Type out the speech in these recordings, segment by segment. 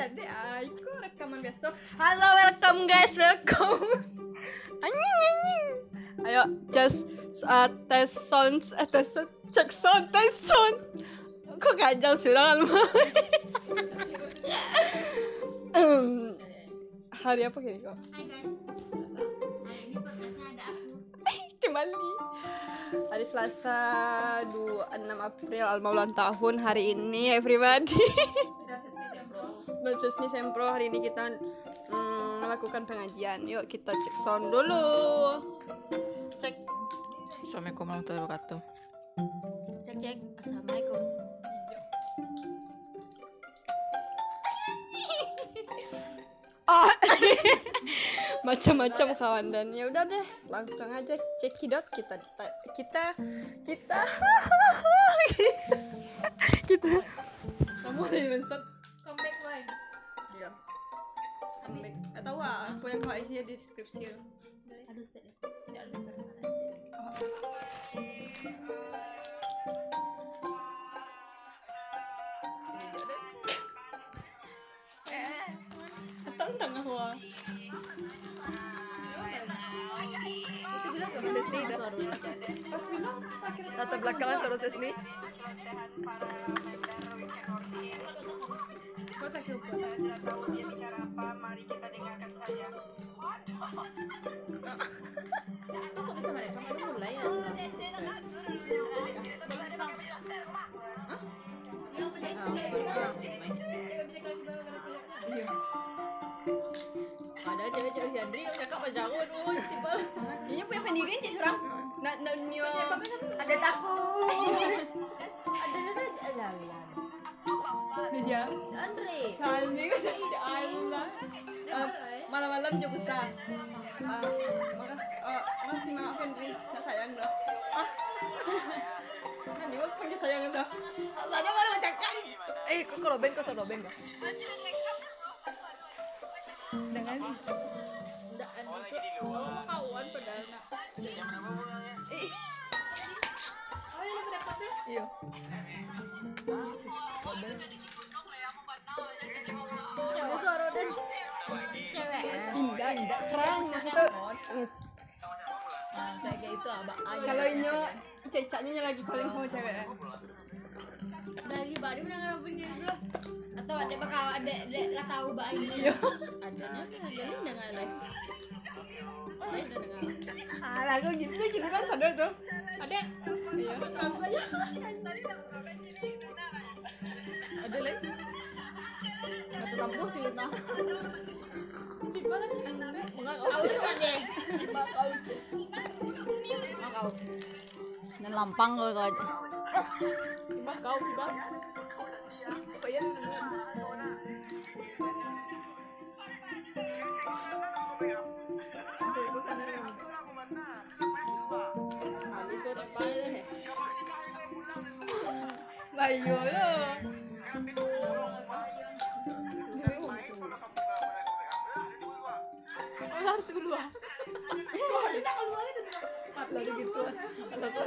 jadi aku rekaman besok. Halo welcome guys welcome. Anjing anjing ayo just uh, test sounds uh, test sound cek sound test sound. Kok kacau sudah kan hari apa kini kok? Hai guys, hari ini podcastnya ada aku. Kembali. Hari Selasa 26 April Alma ulang tahun hari ini everybody Nih Sempro hari ini kita mm, melakukan pengajian. Yuk kita cek sound dulu. Cek. Assalamualaikum warahmatullahi wabarakatuh. Cek cek, Assalamualaikum. Ah. Macam-macam kawan dan ya udah deh langsung aja cekidot kita kita kita kita. Kamu lagi ah aku yang kau isi di deskripsi Aduh, set deh Tidak ada kata-kata tentang aku Sesni dah. pas bilang Latar kira Saya tidak tahu dia bicara apa, mari kita dengarkan saja. Kok bisa mulai ya? Padahal cewek-cewek si Andri yang cakap macam aku Aduh, simpel ini punya pendirian cik serang nak nak nyo Ada takut Ada ada aja jalan Si Andre Candi ko siya si Allah. Ah, malam-malam juga besar. Ah, maka, ah, masih maafin Rin, nak sayang dah. Ah. Nanti wag punya sayang dah. Tadi baru macamkan. Eh, kok kalau ben kok suruh ben kok. Dengan Udah Andri tuh Oh mau kawan padahal nak Iya. Cewek suara dan Cewek indah, indah, keren. Maksudnya kayak abang ayah kalau inyo cecaknya lagi calling sama cewek. dari bari mendengar apa juga atau ada bakal ada ada. nggak tahu mbak ini. Ada nya ngegalin dengan live lain udah dengar. Ah, lagu gitu gitu kan sadar tuh. ada. Iya. Ada lagi. Satu kampung sih Luna. si banget Enggak kau kau. cuma deh Enggak kau. Dan lampang kau kau. Cuma kau sih Bayo lo. Kelar. Lalu gitu. Kalau kau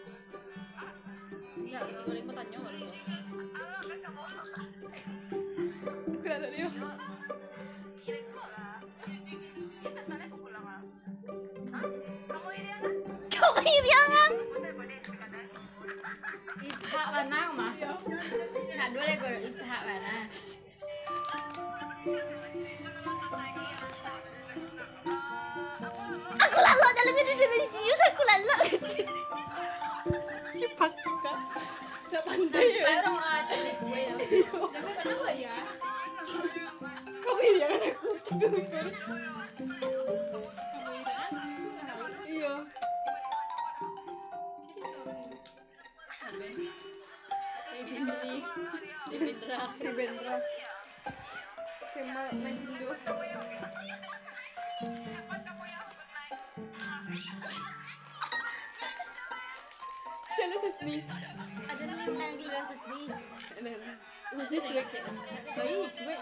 tanya kali Aku dah tak dia. Kau kehilangan. Ishak mana mah? Lagi goreng Ishak mana? Tak pandai ya. Kayak orang aja deh gue ya. Jangan kenapa ya? Kau kehilangan aku. Tiga ukur. Iya. Kayak gini. Indra. si Bendra Kemal naik dulu Siapa Sesni? Ada nih yang main giliran Sesni. Sesni cuek Baik, baik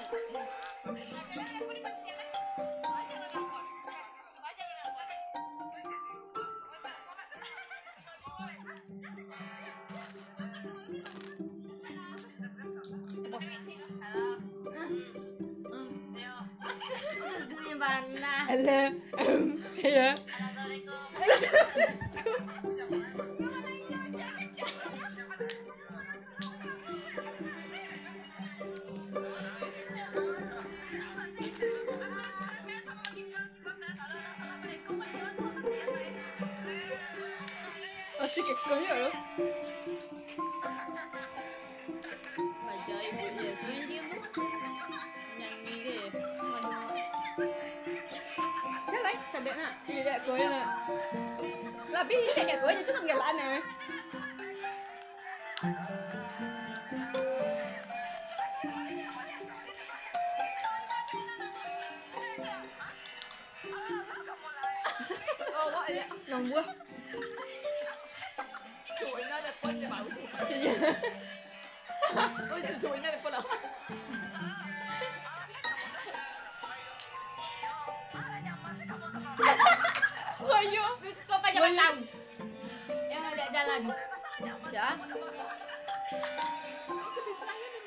Nong buah. Chuỗi nó đẹp quá cho bảo. Ôi chuỗi nó đẹp quá đâu Wayo. Kau pajak batang. Yang ada jalan. Dạ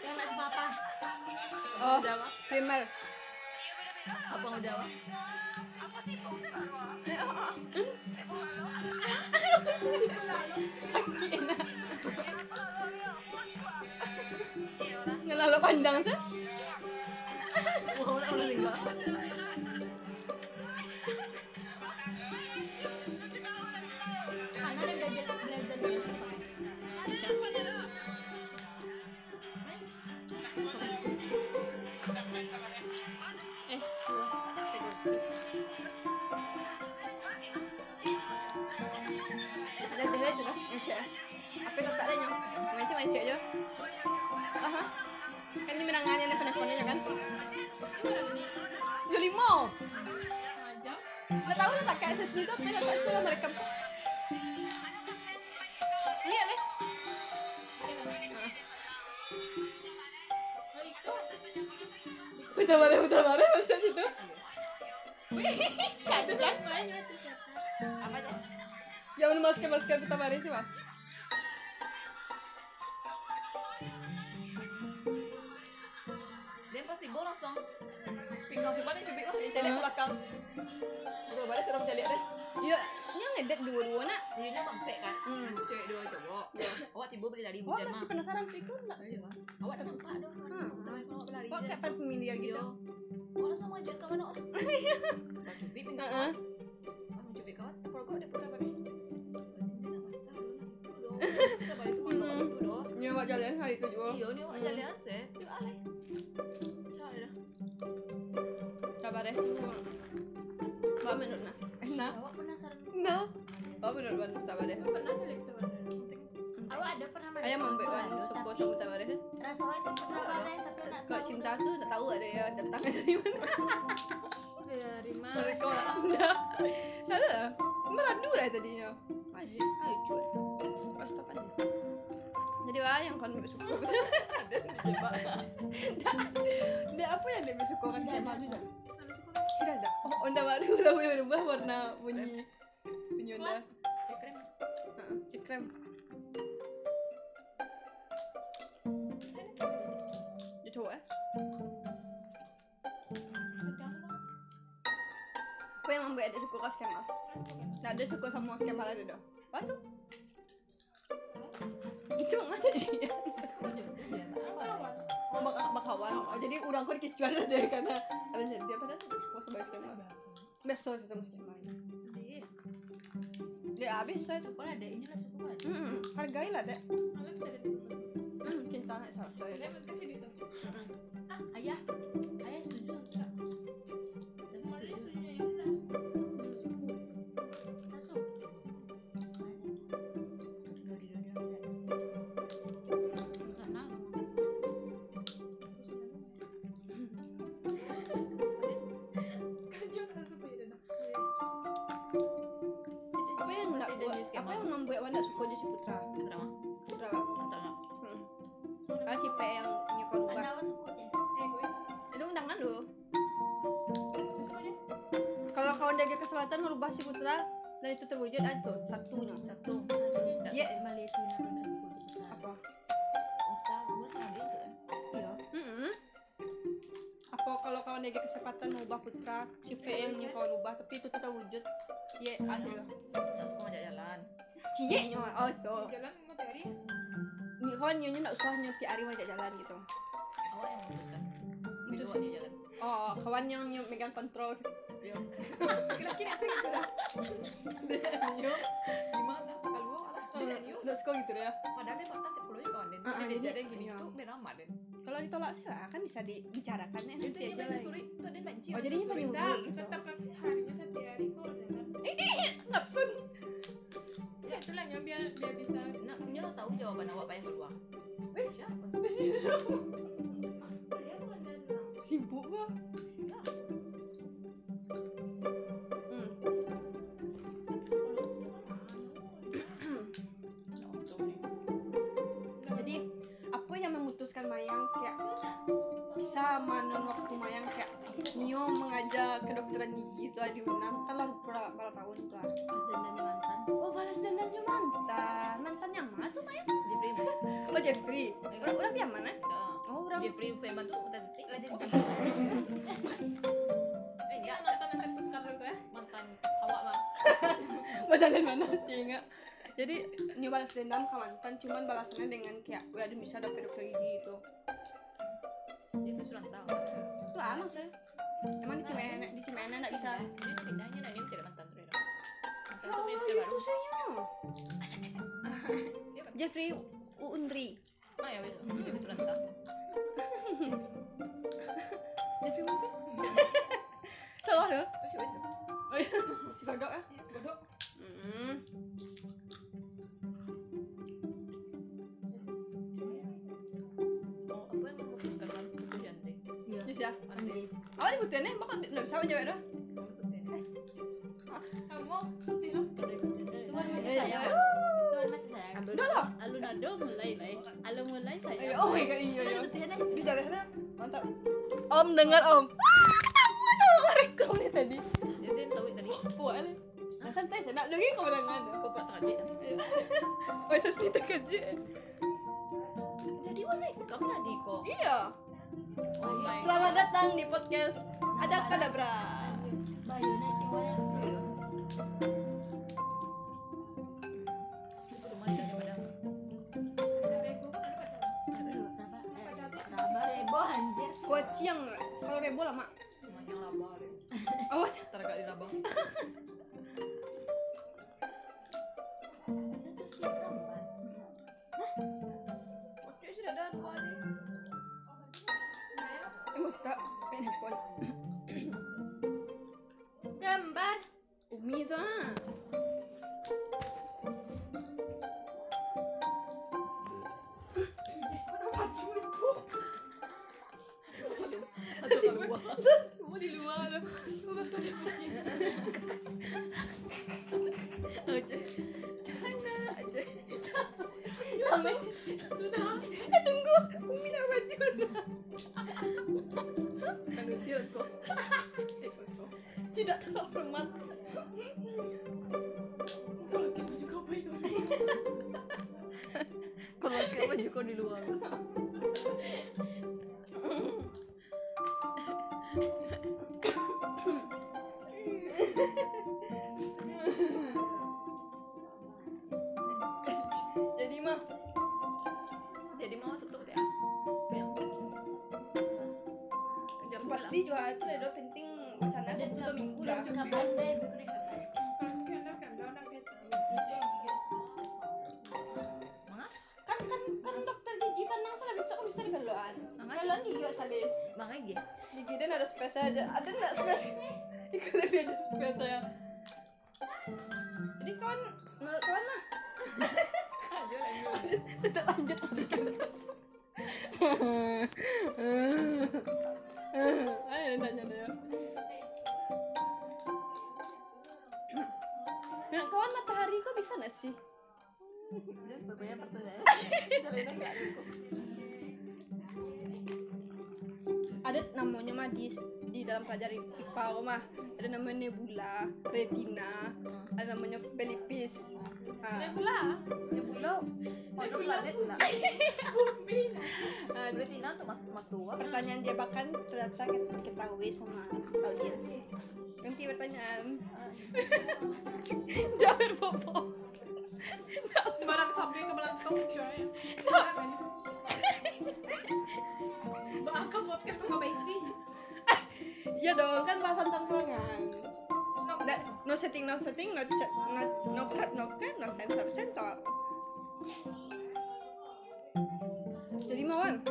Yang nak sepapa. Oh, primer. Apa mau jawab? Ngelalo pandang tuh. Mau udah Kan ni menangannya ni penelponnya kan? Dua lima. Nggak tahu dah tak kayak sesni tapi tak tahu lah mereka. Lihat ni. Putar balik, putar balik masa situ. Kata siapa? Apa aja? Jangan masuk putar balik sih, Pak. Langsung Pinggang paling cubit lah Yang cari ke belakang suruh mencari deh. Ya, ni ngedet dua-dua nak. Dia ni mampek kan Hmm. Cewek dua cowok. Awak tiba beli dari hujan mah masih penasaran kau nak. Iya. Awak dah nampak Hmm. Tapi kalau berlari Kok kayak familiar gitu. Maju ke mana om. Dah cubit pinggang kawan. Kamu cubit kawan. Kalau kau dia putar balik Putar balik doh awak jalan hari tu juga. Iya ni awak jalan Nak? Eh, nak? awak penasaran? Nak? Berapa minit ban? Sabar deh. Pernah kali kita Awak ada pernah main? Ayah mampu ban Tapi supo sama deh. Rasa awak itu pernah main tapi nak cinta tu tak tahu ada ya datang dari mana. dari mana? Dari kau lah. Ada. Meradu lah tadinya. Masih. Ayo cuy. Pas tapan. Jadi wah yang kau nak suka. Ada di jebak. Dia apa yang dia suka kan kemal tu? Jan? Sudah ada. Oh, onda baru lah berubah warna bunyi. Bunyi onda. Dia keren Heeh, cik krem. Dia cowok eh? Apa yang membuat adik suka kas Kemal? Nah, dia suka sama kas Kemal ada dah. Apa tu? Itu mana dia? Bak bakawan. Oh, jadi orang kau dikicuan aja karena ada jadi dia suka sama kas Kemal. Besok sih sama kas Kemal. Dia habis saya tu. Kalau ada ini lah suku kan? Hmm, hargailah dek. Hmm, cinta nak salah saya. Ayah, ayah kesempatan merubah si Putra dan itu terwujud ah, satunya. satu Iya. Malaysia dan Apa? Iya. Apa kalau kawan jaga kesempatan merubah Putra si P yang nyokong rubah tapi itu tetap wujud. Iya, ada. satu mau ngajak jalan Cie nya oh itu. jalan mau hari Ni kawan nyonya nak usah nyoti hari ajak jalan gitu. awak yang memutuskan berdua dia jalan Oh, kawan yang yang megang kontrol. Iya laki-laki asing gitu lah Yo. gimana kalau lah dia dia Nak suka gitu ya. padahal dia bahkan sepuluh ya kawan den Ah, dia jadi- jadi gini tuh berama den Kalau ditolak sih kan bisa dibicarakan ya itu dia aja banyak lagi. suri tuh dia benci Oh, jadinya penyuruh gitu. tetap kasih harinya satu hari kok jangan Ngapsun. ya itulah yang biar biar bisa nah punya lo tahu jawaban awak apa yang kedua Eh. siapa. Sibuk gua. Bisa manun waktu Mayang kayak Nio mengajak kedokteran gigi itu di Unan kan lah berapa, berapa tahun tuh. Dan dan mantan. Oh balas dendamnya mantan. Mantan yang mana tuh Mayang? Jeffrey Oh Jeffrey. Udah udah yang mana? Oh udah Jeffrey pembantu kita susti Ada eh ya ya mantan awak mah Badalan mana sih enggak? Jadi Nio balas dendam ke mantan cuman balasannya dengan kayak Wah ada bisa dapat dokter gigi itu Jeffrey sudah tahu Itu ah maksudnya Emang di Cimena, di Cimena nggak bisa. Dia pindahnya nah dia mencari mantan tuh Oh tuh punya itu baru. saynya dia kan Jeffrey Uunri mah ya itu Jeffrey sudah tahu Jeffrey mungkin Salah loh terus siapa itu? Oh iya, Godok ah godok. Hmm. Oh nih, bakal nggak bisa jawab dah kamu Tuhan masih Eh, sayang. eh. Tuhan masih sayang. Udah lah Alun ado mulai lah. Alun mulai sayang. Oh my god, iya iya. Di jalan sana, mantap. Om dengar om. Ah, kamu tuh ngerekam nih tadi. Dia tahu tadi. Puas nih Nah santai, saya nak lagi keberangan aku pernah tengah duit Oh, saya sendiri terkejut Jadi mana? kamu tadi kok. Iya oh my Selamat datang di podcast Ada Kadabra? Iya. Kalau rebo lama Semuanya labar. Oh, di labang. Jatuh sih gambar. Oke sudah ada dua Gambar. Umi di luar. Belokan gigi. Mangga gitu. Gigi dan ada spesial aja. Ada nggak spesial? Ikut lebih ada spesial. Jadi kawan menurut kawan lah. Tetap lanjut. Ayo tanya deh. kawan matahari kok bisa nggak sih berbanyak pertanyaan. Caranya nggak ada ada namanya mah di di dalam pelajaran IPA mah ada namanya nebula retina ada namanya pelipis ah, Nebula. Nebula. Mana planet lah. ah, Retina untuk mak mak tua. pertanyaan jebakan ternyata kita diketahui sama audiens nanti pertanyaan jangan bobo Sembarang sampai ke belakang coy. ya dong kan bahasan tongkrongan. Nggak, no setting no setting no chat no no cut no cut no sensor sensor. Jadi mawan.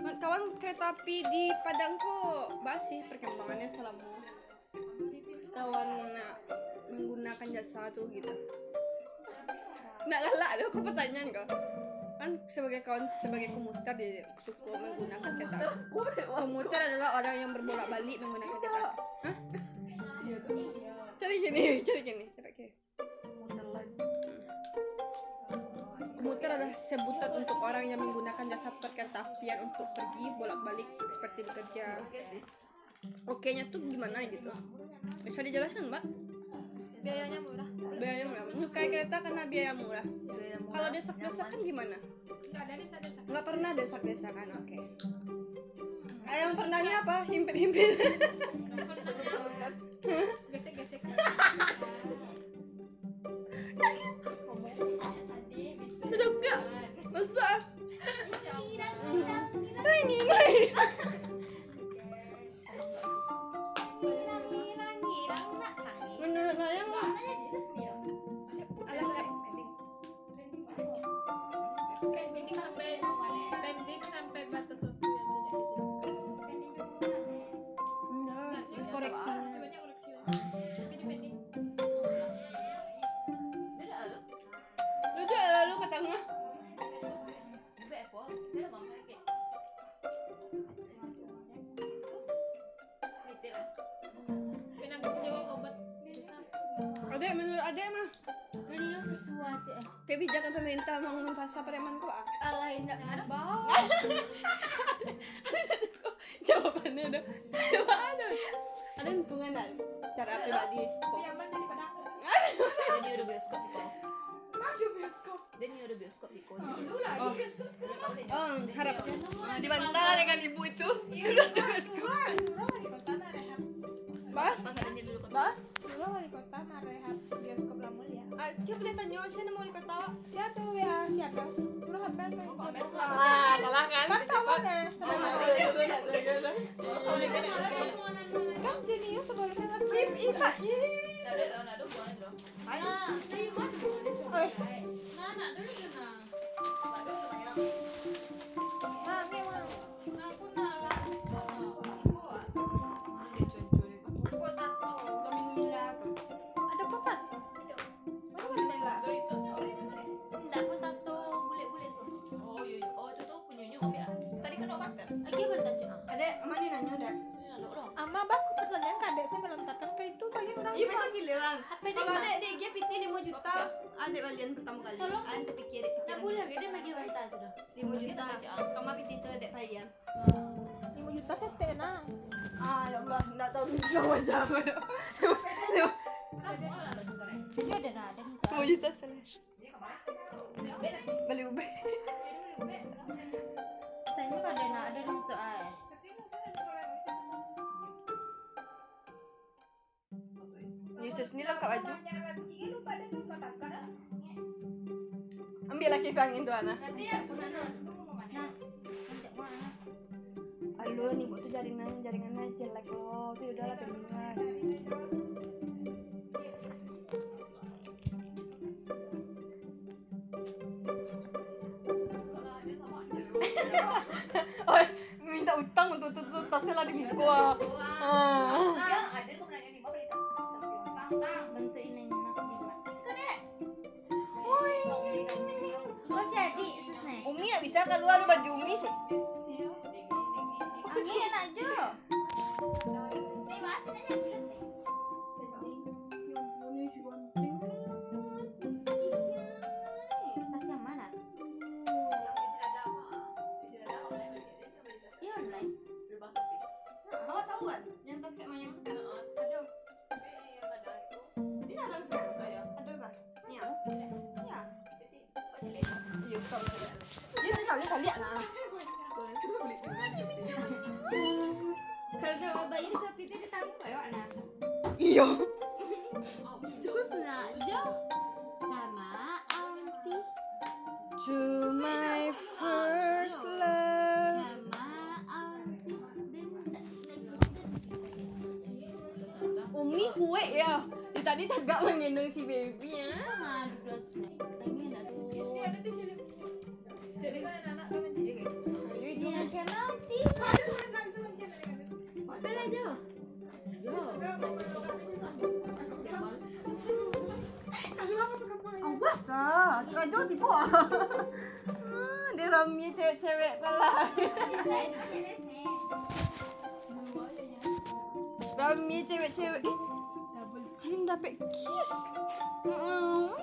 Ma- kawan kereta api di Padang kok bahas sih perkembangannya selama kawan nah, menggunakan jasa tuh gitu. Nggak ada aku pertanyaan kok kan sebagai kawan sebagai komuter dia suka menggunakan wah. komuter adalah orang yang berbolak balik menggunakan kereta api. Hah? Iya tuh. cari gini cari gini. Coba kiri komuter adalah sebutan untuk orang yang menggunakan jasa perkereta-apian untuk pergi bolak-balik seperti bekerja. Oke nya tuh gimana gitu? Bisa dijelaskan mbak? Biayanya murah. Biaya murah. Menyukai kereta karena biaya murah. Biaya murah, kalau desak-desakan gimana? Enggak ada desa-desa. nggak pernah desak-desakan oke. Ah, yang pernahnya apa? Himpit-himpit. Gesek-gesek. Tapi aman jadi pada aku. Dia ada bioskop sih kok. Ada bioskop. Dia ni ada bioskop sih kok. Dulu lah oh, bioskop. oh harap nah, dibantah dengan ibu itu Iya, kota rehab. bah Pas adanya dulu kota. bah wali kota bioskop lah mulia. ah, coba tanya siapa mau dikata Siapa WA siapa? Suruh hafal kan. ah salah kan Kan sama deh. Kan jenius sebelumnya ada ada. Ada. Ada. Tadi kan obat kan? Lagi apa tato? Adek, mana nanya ada? Ama baku pertanyaan ke adek saya melontarkan ke itu bagi orang Iya betul giliran. Kalau adek dia dia PT 5 juta, adek balian pertama kali. Tolong. Ante pikir pikir. Boleh ke dia bagi bantal tu dah. 5 juta. Kamu PT itu adek bayan. 5 juta sete nah. Ah, ya Allah, enggak tahu juga wajah. Ini ada nak ada. 5 juta salah. Beli ube. Tanya ada nak ada untuk ai. Yesus ni lengkap baju. Ambil lagi kangin tu Ana. Nak. Nah, ajak mana? Alu ni buat tu jaringan jaringan aja lah kok. Tu udah lah benar. Oh, minta utang untuk tutup tasnya lah di muka. Ah. Yang ada Bentuk ini nak mana? Sekarang. Oi. Oh, jadi. Umi nak bisa keluar baju Umi sih. Ini enak jo. Dia tak lihat aja. Yo. Awas lah. Rajo tipu ah. Ah, Dia rami cewek-cewek kalah. Rami cewek-cewek. Eh, Jin dapat kiss. Mm.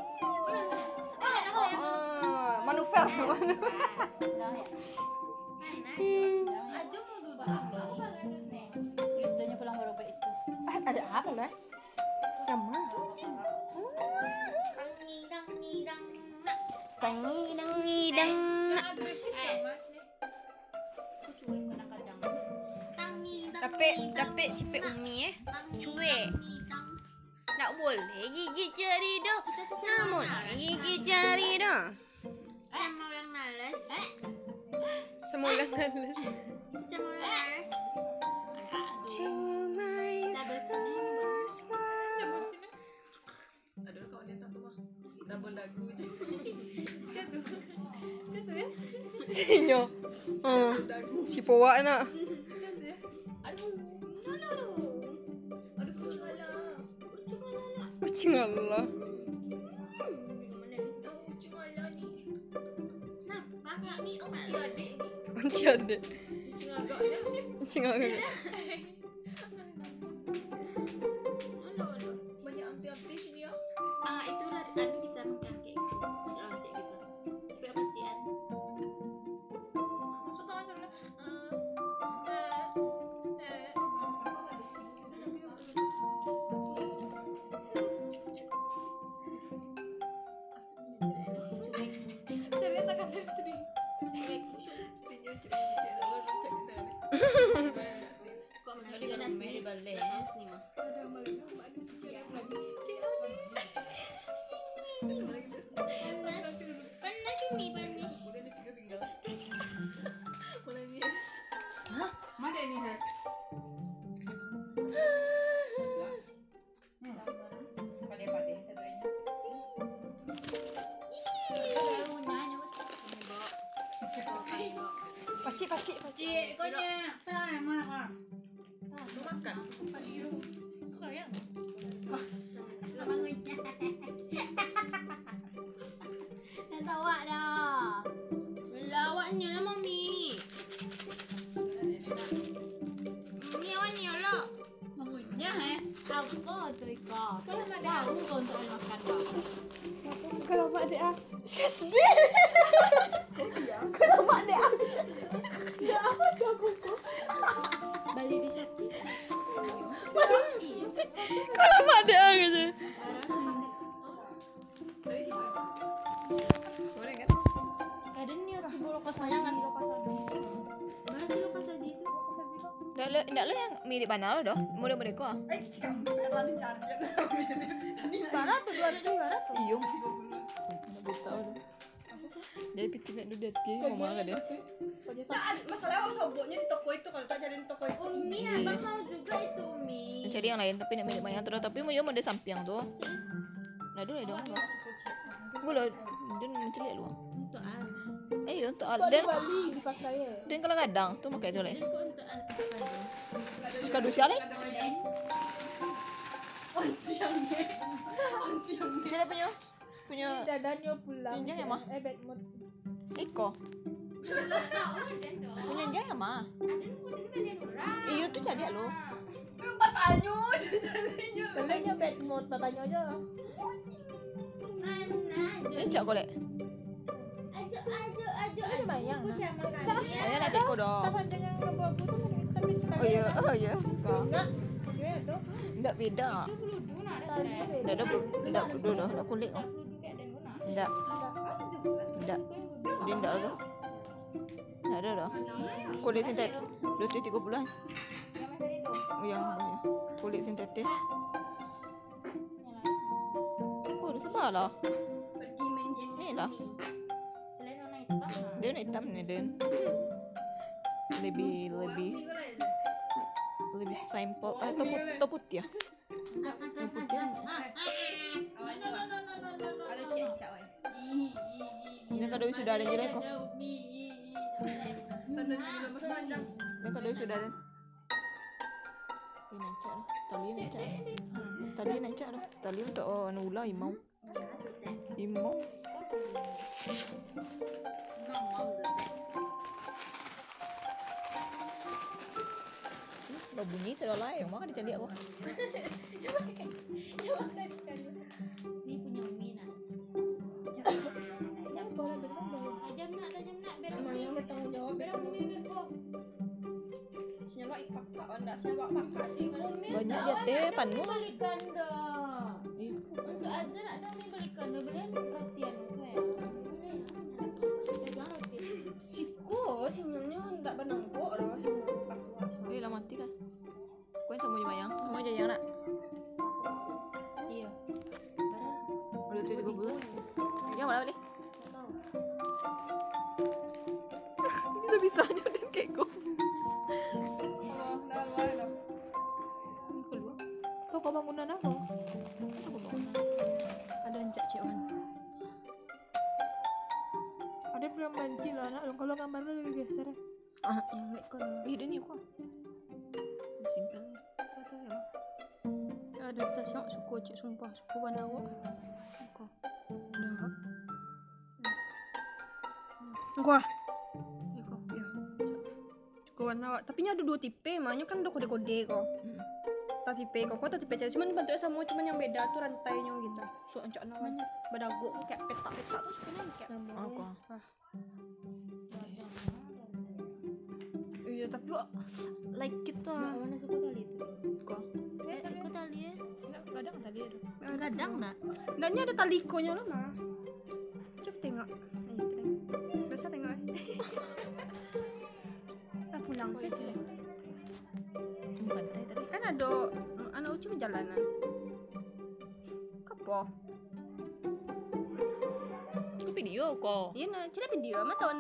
Ah, Manuver. Yang agresif ya mas nih. Aku cuek kadang-kadang. Ngidang. Dapat dapat sipek umi eh. Cuek. Tak boleh gigit jari dah. Namun gigit jari dah. Sama orang nalas. Eh, Semula nales. sama orang nalas. To double dagu tuh? Siapa ya? Sinyo. Ah, si nak. Siapa ya? Aduh, no no no. Aduh kucing ala. Kucing ala. Kucing Allah. Kucing ni. Ni adik ಚೆನ್ನಾಗಿದೆ sih lepas tadi itu? Ndak le yang mirip mana lo doh. Mudah-mudah kok. Eh, cakap terlalu cantik. Mana tuh dua ribu dua ratus? Ndak tahu Dia piti nak duduk dia mau makan dia. Nah, masalahnya apa soboknya di toko itu kalau tak cari di toko itu. Umi, abang mau juga itu Umi. Mencari yang lain tapi nak mirip banyak terus tapi mau yo ada sampiang tu. Nah dulu dong. Boleh dan mencari lu. Untuk an. Eh untuk al- dan Bali dipakai dan kalau kadang tu makai tu le. Dan kok untuk an kandung. Kadu siale. Jadi punya punya Dadanya pulang. Pinjam ya, Ma? Eh, bad mood. Iko. Punya jaya mah. Iyo tu cari lu. Tanya, Kalanya bad mood, patanya aja. Ini cak golek. Ajo, ajo, ajo, Ini ajo. bayang, nak teko dah. Tak panjang yang abu-abu tu kan. Tapi Oh ya, oh ya. Kau. enggak. Ya tu. Ndak beda. Tadi beda. Ndak dulu dah kulit. Oh. Ndak. Ndak. Dia enggak ada. Enggak ada dah. Kulit sintetis. Dua tiga tiga bulan. Tuh? Yang banyak. Kulit sintetis. Oh, sabar lah. Ni lah. Dia nak hitam ni Dan. Lebih lebih lebih simple. Eh, tu tu putih ya. Yang putih Yang kada sudah ada jelek kok. Yang kada sudah ada. Ini nancak lah. Tali nancak. Tali nancak lah. Tali untuk oh, anu ulah imau. Imau. Lo bunyi sudah lah yang makan dicari aku. Banyak tak dia awak teh, nak ada panu. Gua. Kau. Ya. Warna awak. Tapi nya ada dua tipe, maknya kan ada kode-kode kau. Hmm. Tak tipe kau tak tipe cewek. Cuman bentuknya sama, cuman yang beda tuh rantainya gitu. So, ancak nawan. Badago kayak petak-petak tuh sebenarnya kayak. Oh, kau. Iya, tapi like gitu Mak ah. mana suka tali itu? Kau. Eh, ikut tali ya. Enggak kadang tadi ada. Kadang nak. Dannya ada talikonya loh mah. Coba tengok. Mm, anak ucu jalanan. Kapo? Kau video kau. Iya nah, cina video mah tahun.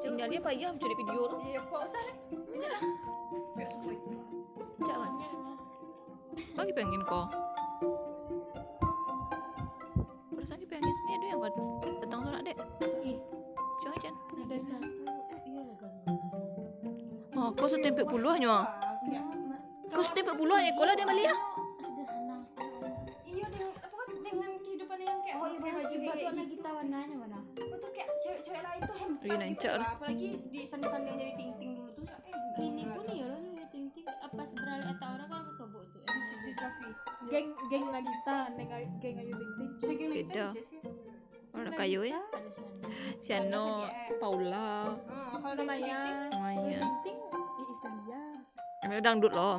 Tinggal dia payah cari video lah. Iya, kok usah deh. Itu. Man. Lagi pengen kau. Perasaan dia pengen sini ada yang buat petang tu nak dek. Ih, Jangan jangan. ada satu. Iya lah. Oh, kau puluhnya. Ah, kayak Kau setempek puluhnya. Kau lah dia balik ah. Sederhana. iya dengan apa dengan kehidupan yang kayak Oh, iya baju baju kayak warna gitu. kita warnanya mana? Betul kayak cewek-cewek lain tuh hempas Iya, gitu lah. Apalagi di sandi-sandi yang jadi ting-ting dulu tuh kayak eh Ini pun ya loh ya ting ting apa seberapa eta orang kan kesobok tuh. Eh, di Raffi. Geng geng lagi kita, neng geng ayu ting ting. Saya kira Beda. kita sih. Orang kayu ya. Ada sana. Si Ano, Paula, Ah, kalau Namanya Maya. ting ting. Eh istri dia. Ada dangdut loh.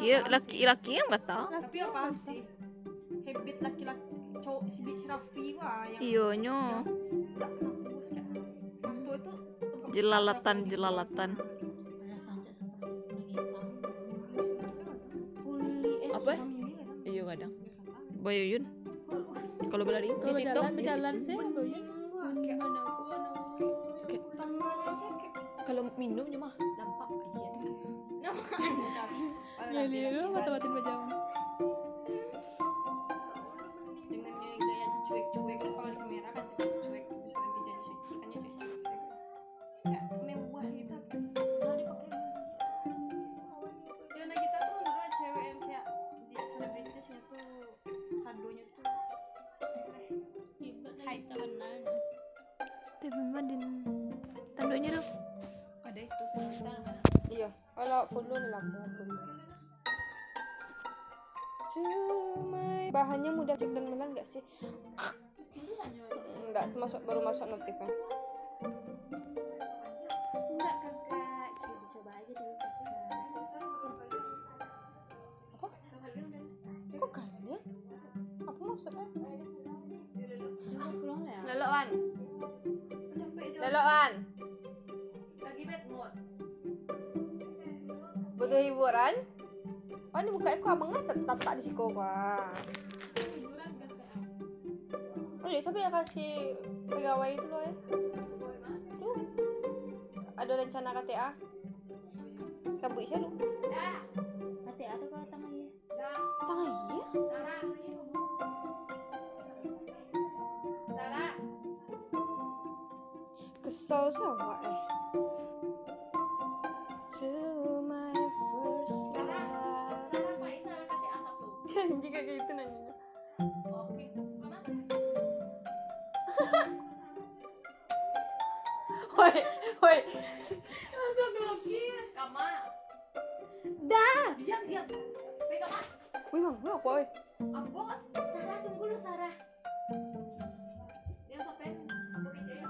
Laki laki laki yang kata. Tapi apa paham sih? Habit laki-laki cowok si si Raffi wah yang kayak waktu itu Jelalatan jelalatan. Eh. Apa? Iyo kadang. Bayuyun. Kalau berlari di Kalau TikTok berjalan berjalan sih. Mana aku mana. Kayak- tangannya sih kayak kalau minumnya mah udah cek dan benar nggak sih? Nggak termasuk baru masuk notifnya. Enggak kakak coba dicoba aja dulu apa? Kok kalian? Apa maksudnya lelokan lelokan lagi bad mood butuh hiburan? Oh ini buka aku abang ah, tak tak di siko pak Oh iya siapa yang kasih pegawai itu loh ya? Tuh ada rencana KTA. Kabut saya lu. hati atau kau tangan ya Tengah iya. Sarah. Sarah. Kesel sama eh. To my first love. Sarah Pak Isa KTA satu. Anjing kayak gitu nanya. Woi, woi. Kama. dah Diam, diam. Pegang ah. Wih bang, lu apa woi? Aku kan Sarah tunggu lu Sarah yang sampai aku PC ya.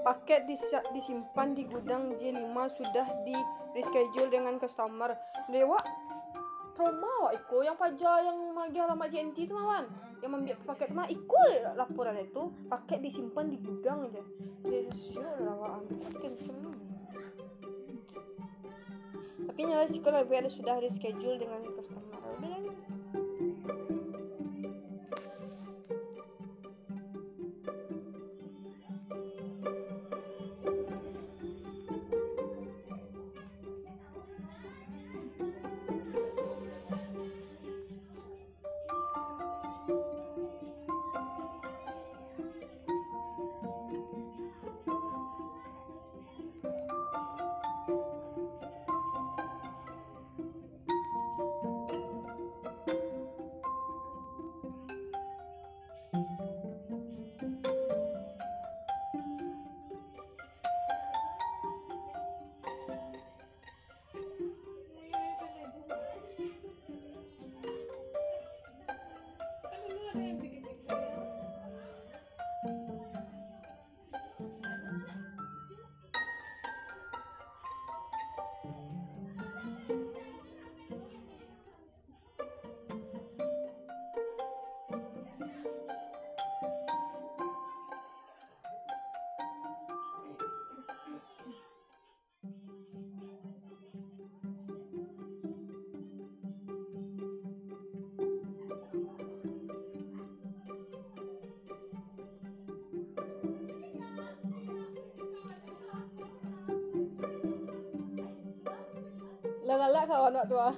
Paket disa- disimpan di gudang J5 sudah di reschedule dengan customer. Dewa trauma Iko yang pajak yang magi alamat JNT itu mawan yang membiak paket itu mah Iko laporan itu paket disimpan di gudang aja jadi sesuatu rawaan paket semua tapi nyala sih kalau sudah reschedule dengan customer. Udah lah lah lah kawan wak tua